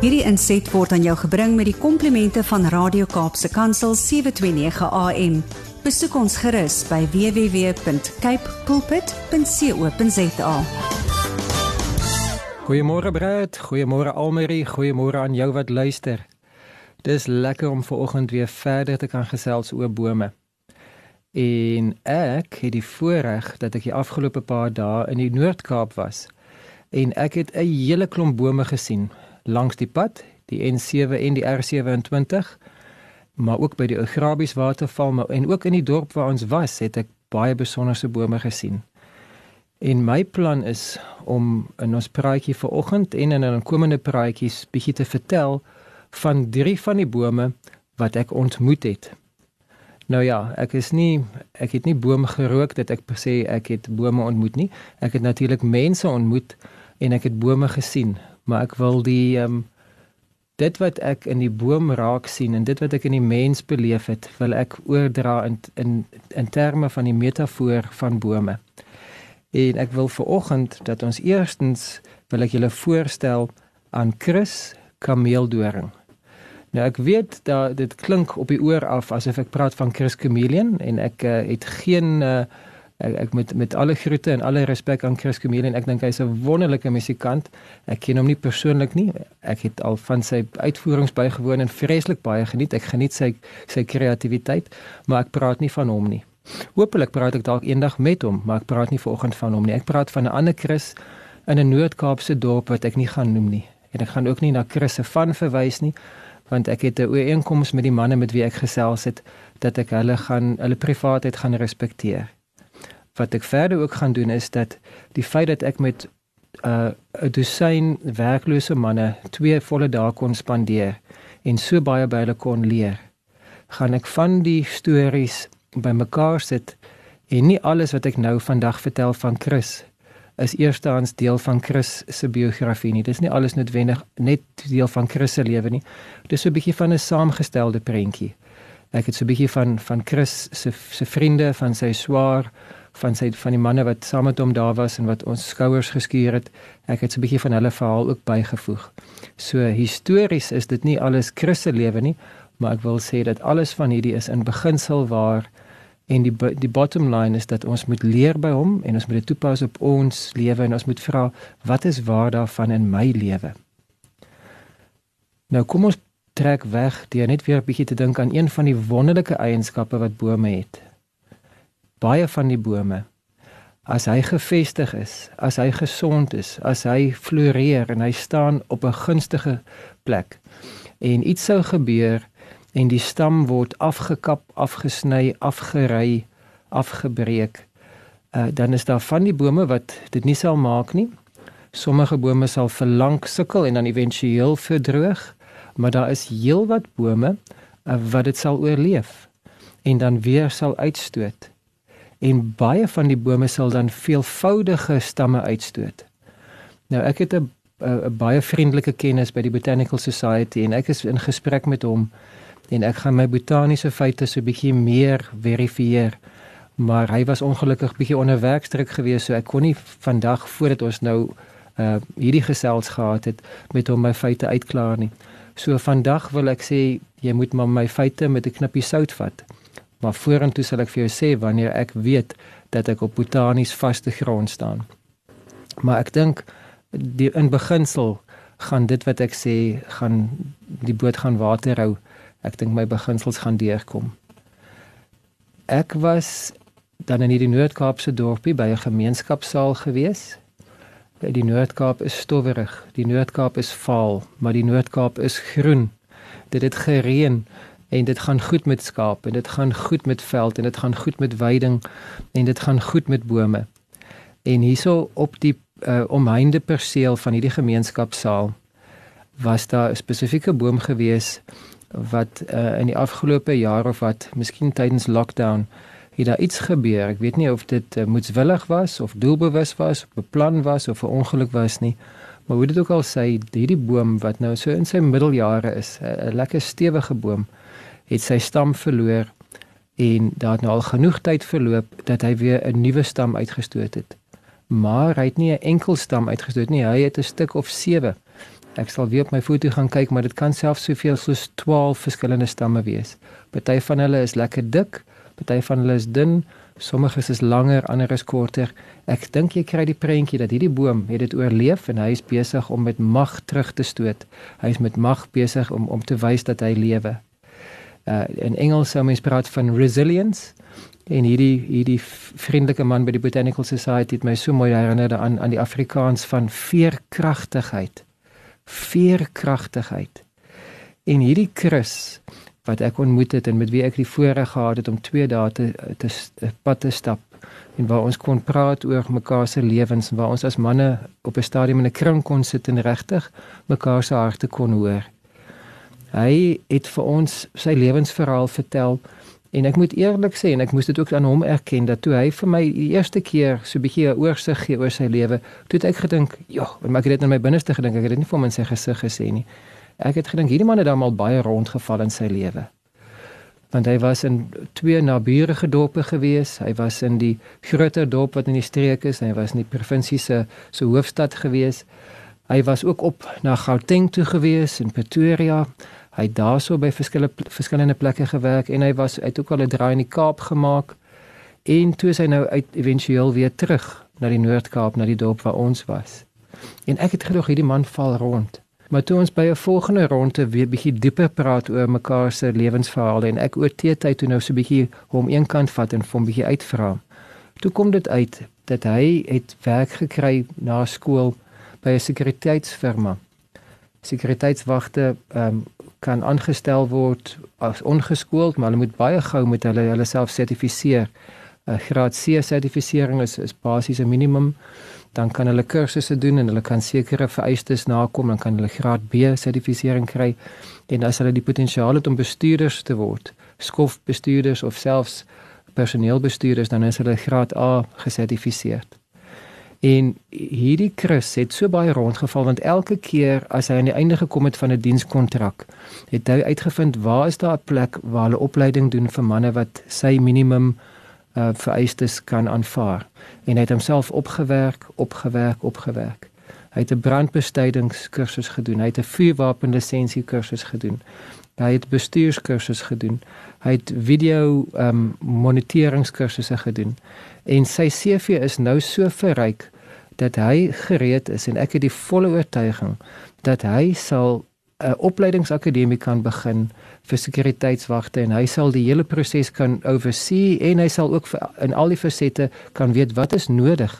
Hierdie inset word aan jou gebring met die komplimente van Radio Kaapse Kansel 729 AM. Besoek ons gerus by www.cape pulpit.co.za. Goeiemôre Brad, goeiemôre Almarie, goeiemôre aan jou wat luister. Dis lekker om ver oggend weer verder te kan gesels oor bome. En ek het die voorreg dat ek die afgelope paar dae in die Noord-Kaap was en ek het 'n hele klomp bome gesien langs die pad, die N7 en die R27, maar ook by die Ograbies waterval en ook in die dorp waar ons was, het ek baie besonderse bome gesien. En my plan is om in ons praatjie vanoggend en in 'n komende praatjies bietjie te vertel van drie van die bome wat ek ontmoet het. Nou ja, ek is nie ek het nie boom gerook dat ek sê ek het bome ontmoet nie. Ek het natuurlik mense ontmoet en ek het bome gesien, maar ek wil die ehm um, dit wat ek in die boom raak sien en dit wat ek in die mens beleef het, wil ek oordra in in in terme van die metafoor van bome. En ek wil veraloggend dat ons eerstens wil ek julle voorstel aan Chris Kameeldoring. Nou ek weet dat dit klink op die oor af asof ek praat van Chris Chameleon en ek uh, het geen uh, ek, ek met met alle groete en alle respek aan Chris Camille en ek dink hy's 'n wonderlike musikant. Ek ken hom nie persoonlik nie. Ek het al van sy uitvoerings bygewoon en vreeslik baie geniet. Ek geniet sy sy kreatiwiteit, maar ek praat nie van hom nie. Hoopelik praat ek dalk eendag met hom, maar ek praat nie vanoggend van hom nie. Ek praat van 'n ander Chris in 'n Noord-Kaapse dorp wat ek nie gaan noem nie. En ek gaan ook nie na Chris se van verwys nie want ek het 'n ooreenkoms met die manne met wie ek gesels het dat ek hulle gaan hulle privaatheid gaan respekteer wat ek verder ook gaan doen is dat die feit dat ek met 'n uh, dosyn werklose manne twee volle dae kon spandeer en so baie by hulle kon leer, gaan ek van die stories bymekaar sit en nie alles wat ek nou vandag vertel van Chris is eerstehands deel van Chris se biografie nie. Dis nie alles noodwendig net deel van Chris se lewe nie. Dis so 'n bietjie van 'n saamgestelde prentjie. Ek het so 'n bietjie van van Chris se se vriende, van sy swaar, van sy van die manne wat saam met hom daar was en wat ons skouers geskuur het. Ek het so 'n bietjie van hulle verhaal ook bygevoeg. So histories is dit nie alles Christelike lewe nie, maar ek wil sê dat alles van hierdie is in beginsel waar en die die bottom line is dat ons moet leer by hom en ons moet dit toepas op ons lewe en ons moet vra wat is waar daarvan in my lewe. Nou kom ons trek weg deur net weer 'n bietjie te dink aan een van die wonderlike eienskappe wat bome het baie van die bome as hy gefestig is, as hy gesond is, as hy floreer en hy staan op 'n gunstige plek en iets sou gebeur en die stam word afgekap, afgesny, afgery, afgebreek, uh, dan is daar van die bome wat dit nie sal maak nie. Sommige bome sal vir lank sukkel en dan éventueel verdroog, maar daar is heelwat bome uh, wat dit sal oorleef en dan weer sal uitstoot en baie van die bome sal dan veelvoudige stamme uitstoot. Nou ek het 'n baie vriendelike kennis by die Botanical Society en ek is in gesprek met hom en ek gaan my botaniese feite so 'n bietjie meer verifieer. Maar hy was ongelukkig bietjie onder werkdruk geweest so ek kon nie vandag voordat ons nou uh hierdie gesels gehad het met hom my feite uitklaar nie. So vandag wil ek sê jy moet maar my feite met 'n knippie sout vat maar vorentoe sal ek vir jou sê wanneer ek weet dat ek op botanies vaste grond staan. Maar ek dink die in beginsel gaan dit wat ek sê gaan die boot gaan water hou. Ek dink my beginsels gaan deurkom. Ek was dan in die Noord-Kaapse dorpie by 'n gemeenskapsaal gewees. Die Noord-Kaap is stowwerig, die Noord-Kaap is vaal, maar die Noord-Kaap is groen. Dit het gereën en dit gaan goed met skaap en dit gaan goed met veld en dit gaan goed met weiding en dit gaan goed met bome. En hierso op die uh, omheinde perseel van hierdie gemeenskapsaal was daar 'n spesifieke boom gewees wat uh, in die afgelope jaar of wat miskien tydens lockdown het daar iets gebeur. Ek weet nie of dit uh, moetswillig was of doelbewus was of beplan was of 'n ongeluk was nie. Maar hoe dit ook al sê, hierdie boom wat nou so in sy middeljare is, 'n lekker stewige boom, het sy stam verloor en daar het nou al genoeg tyd verloop dat hy weer 'n nuwe stam uitgestoot het. Maar hy het nie 'n enkel stam uitgestoot nie. Hy het 'n stuk of 7. Ek sal weer op my foto gaan kyk, maar dit kan selfs soveel soos 12 verskillende stamme wees. Party van hulle is lekker dik, party van hulle is dun, Sommige is langer, ander is korter. Ek dink jy kry die prentjie dat hierdie boom het dit oorleef en hy is besig om met mag terug te stoot. Hy is met mag besig om om te wys dat hy lewe. Uh in Engels sou mens praat van resilience. En hierdie hierdie vriendelike man by die Botanical Society het my so mooi herinner aan aan die Afrikaans van veerkragtigheid. Veerkragtigheid. En hierdie Chris wat ek ontmoet het en met wie ek die voorreg gehad het om 2 dae te te pad te stap en waar ons kon praat oor mekaar se lewens en waar ons as manne op 'n stadium in 'n kring kon sit en regtig mekaar se harte kon hoor. Hy het vir ons sy lewensverhaal vertel en ek moet eerlik sê en ek moes dit ook aan hom erken dat toe hy vir my die eerste keer so 'n bietjie 'n oorsig gee oor sy lewe, toe het ek gedink, "Ja, wat maak dit in my binneste gedink? Ek het dit nie vir hom in sy gesig gesê nie." Ek het gedink hierdie man het dan al baie rondgeval in sy lewe. Want hy was in twee naburige dorpe gewees. Hy was in die groter dorp wat in die streek is en hy was in die provinsie se se hoofstad gewees. Hy was ook op na Gauteng toe gewees in Pretoria. Hy het daarso by verskillende verskillende plekke gewerk en hy was uit ook al 'n draai in die Kaap gemaak. En toe is hy nou uit éventueel weer terug na die Noord-Kaap, na die dorp waar ons was. En ek het gedog hierdie man val rond. Maar toe ons by 'n volgende ronde weer bietjie dieper praat oor mekaar se lewensverhale en ek oor tyd toe nou so bietjie hom een kant vat en hom bietjie uitvra. Toe kom dit uit dat hy het werk gekry na skool by 'n sekuriteitsfirma. Sekuriteitswagte um, kan aangestel word as ongeskoold, maar hulle moet baie gou met hulle hulle self sertifiseer. 'n Graad C sertifisering is is basies 'n minimum dan kan hulle kursusse doen en hulle kan sekere vereistes nakom en kan hulle graad B sertifisering kry en as hulle die potensiaal het om bestuurders te word, skofbestuurders of selfs personeelbestuurders dan is hulle graad A gesertifiseer. En hierdie Chris het so baie rondgeval want elke keer as hy aan die einde gekom het van 'n dienskontrak, het hy uitgevind waar is daar 'n plek waar hulle opleiding doen vir manne wat sy minimum uh, vereistes kan aanvaar en hy het homself opgewerk, opgewerk, opgewerk. Hy het 'n brandbestrydingskursus gedoen, hy het 'n vuurwapenlisensie kursus gedoen. Hy het bestuurskursus gedoen. Hy het video ehm um, moniteringskursusse gedoen. En sy CV is nou so verryk dat hy gereed is en ek het die volle oortuiging dat hy sal 'n opleidingsakademie kan begin vir sekuriteitswagte en hy sal die hele proses kan oorsee en hy sal ook in al die fasette kan weet wat is nodig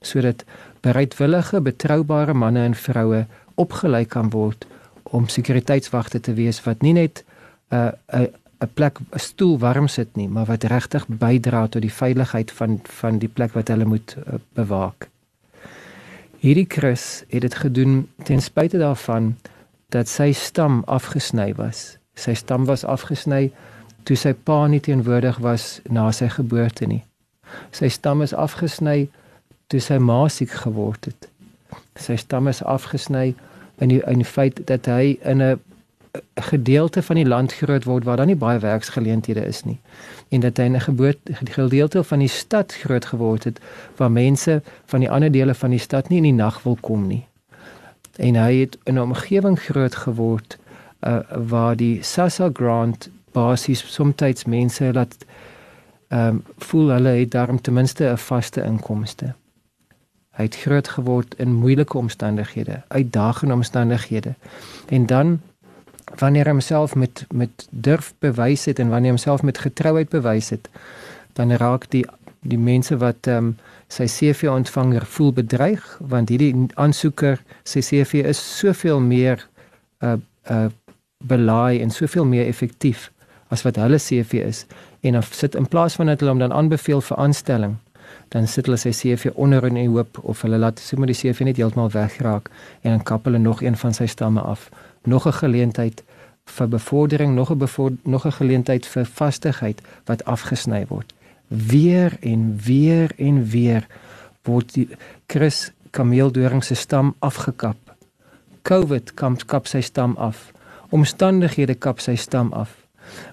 sodat bereidwillige betroubare manne en vroue opgelei kan word om sekuriteitswagte te wees wat nie net 'n uh, 'n 'n plek 'n stoel warm sit nie maar wat regtig bydra tot die veiligheid van van die plek wat hulle moet uh, bewaak. Hierdie Chris het dit gedoen ten spyte daarvan dat sy stam afgesny was. Sy stam was afgesny toe sy pa nie teenwoordig was na sy geboorte nie. Sy stam is afgesny toe sy ma siek geword het. Sy stam is afgesny in die in die feit dat hy in 'n gedeelte van die land groot word waar daar nie baie werksgeleenthede is nie en dat hy in 'n geboorte gedeelte van die stad groot geword het waar mense van die ander dele van die stad nie in die nag wil kom nie en hy het in 'n omgewing groot geword uh, waar die Sasa grant basies soms mense laat ehm um, voel hulle het daarom ten minste 'n vaste inkomste. Hy het groot geword in moeilike omstandighede, uitdagende omstandighede. En dan wanneer hy homself met met durf bewys het en wanneer hy homself met getrouheid bewys het, dan raak die die mense wat ehm um, sy CV ontvanger voel bedreig want hierdie aansoeker sy CV is soveel meer uh uh belaai en soveel meer effektief as wat hulle CV is. En dan sit in plaas van dat hulle hom dan aanbeveel vir aanstelling dan sit hulle sy CV onder in 'n hoop of hulle laat sommer die CV net heeltemal wegraak en dan kap hulle nog een van sy stamme af. Nog 'n geleentheid vir bevordering nog 'n nog 'n geleentheid vir vastigheid wat afgesny word weer en weer en weer word die Chris Kameeldoring se stam afgekap. COVID kom kap sy stam af. Omstandighede kap sy stam af.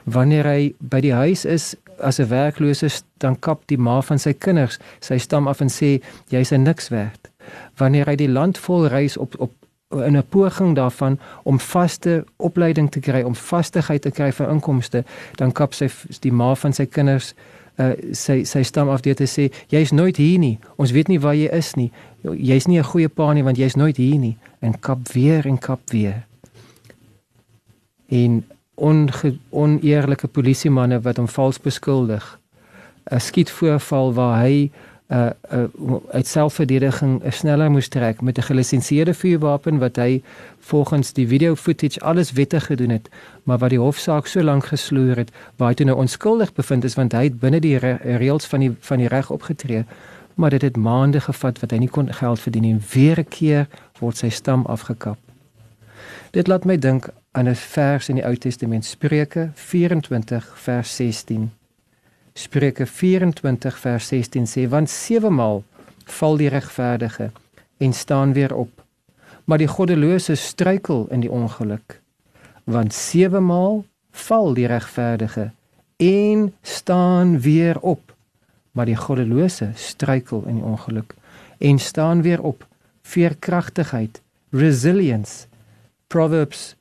Wanneer hy by die huis is as 'n werklose dan kap die ma van sy kinders sy stam af en sê jy's 'n niks werd. Wanneer hy die land vol reis op op in 'n poging daarvan om vaste opleiding te kry, om vastigheid te kry vir inkomste, dan kap sy die ma van sy kinders uh, sy sy stam af deur te sê jy's nooit hier nie. Ons weet nie waar jy is nie. Jy's nie 'n goeie pa nie want jy's nooit hier nie. En kap weer en kap weer. En oneerlike polisiemanne wat hom vals beskuldig. 'n Skietvoorval waar hy uh, uh uit selfverdediging sneller moes trek met 'n gelisensieerde vuurwapen wat hy volgens die video footage alles wettig gedoen het, maar wat die hofsaak so lank gesloer het, waar hy toe nou onskuldig bevind is want hy het binne die re reëls van die van die reg opgetree, maar dit het maande gevat wat hy nie kon geld verdien nie. Weer 'n keer word sy stam afgekap. Dit laat my dink aan 'n vers in die Ou Testament, Spreuke 24 vers 16. Spreuke 24 vers 16 sê want sewe maal val die regverdige en staan weer op. Maar die goddelose struikel in die ongeluk. Want sewe maal val die regverdige en staan weer op. Maar die goddelose struikel in die ongeluk en staan weer op. Veerkragtigheid resilience proverbs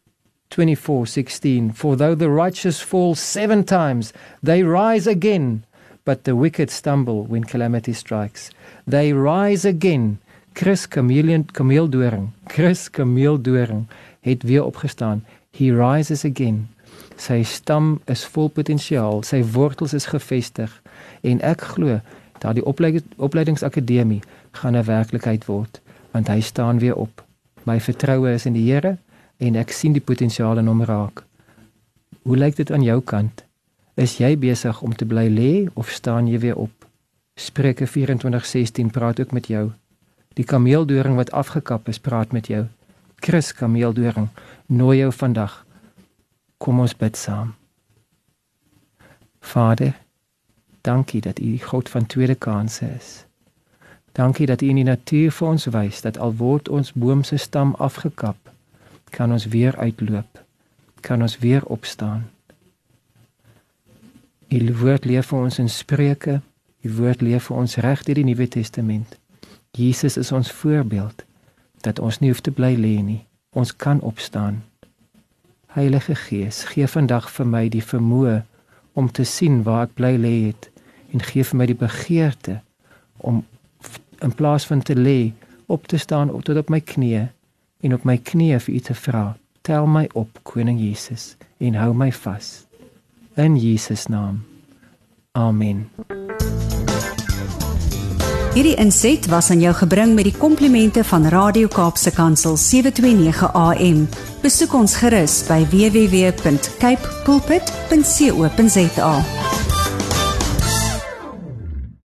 24:16 For though the righteous fall 7 times they rise again but the wicked stumble when calamity strikes. They rise again Chris Chameleon Kameeldoring Chris Kameeldoring het weer opgestaan. He rises again. Sy stam is vol potensiaal sy wortels is gefestig en ek glo dat die opleidingsakademie gaan 'n werklikheid word want hy staan weer op. My vertroue is in die Here en ek sien die potensiaal in hom raak. Hoe lyk dit aan jou kant? Is jy besig om te bly lê of staan jy weer op? Spreuke 24:16 praat ook met jou. Die kameeldoring wat afgekap is, praat met jou. Chris kameeldoring, nooi jou vandag. Kom ons bid saam. Vader, dankie dat U die God van tweede kansse is. Dankie dat U in die natuur vir ons wys dat al word ons boom se stam afgekap, kan ons weer uitloop. Kan ons weer opstaan. U woord leer vir ons in Spreuke. U woord leer vir ons reg deur die Nuwe Testament. Jesus is ons voorbeeld dat ons nie hoef te bly lê nie. Ons kan opstaan. Heilige Gees, gee vandag vir my die vermoë om te sien waar ek bly lê het en gee vir my die begeerte om in plaas van te lê op te staan tot op my knieë en op my knieë vir U te vra. Tel my op, Koning Jesus, en hou my vas. In Jesus naam. Amen. Hierdie inset was aan jou gebring met die komplimente van Radio Kaapse Kansel 729 AM. Besoek ons gerus by www.cape pulpit.co.za.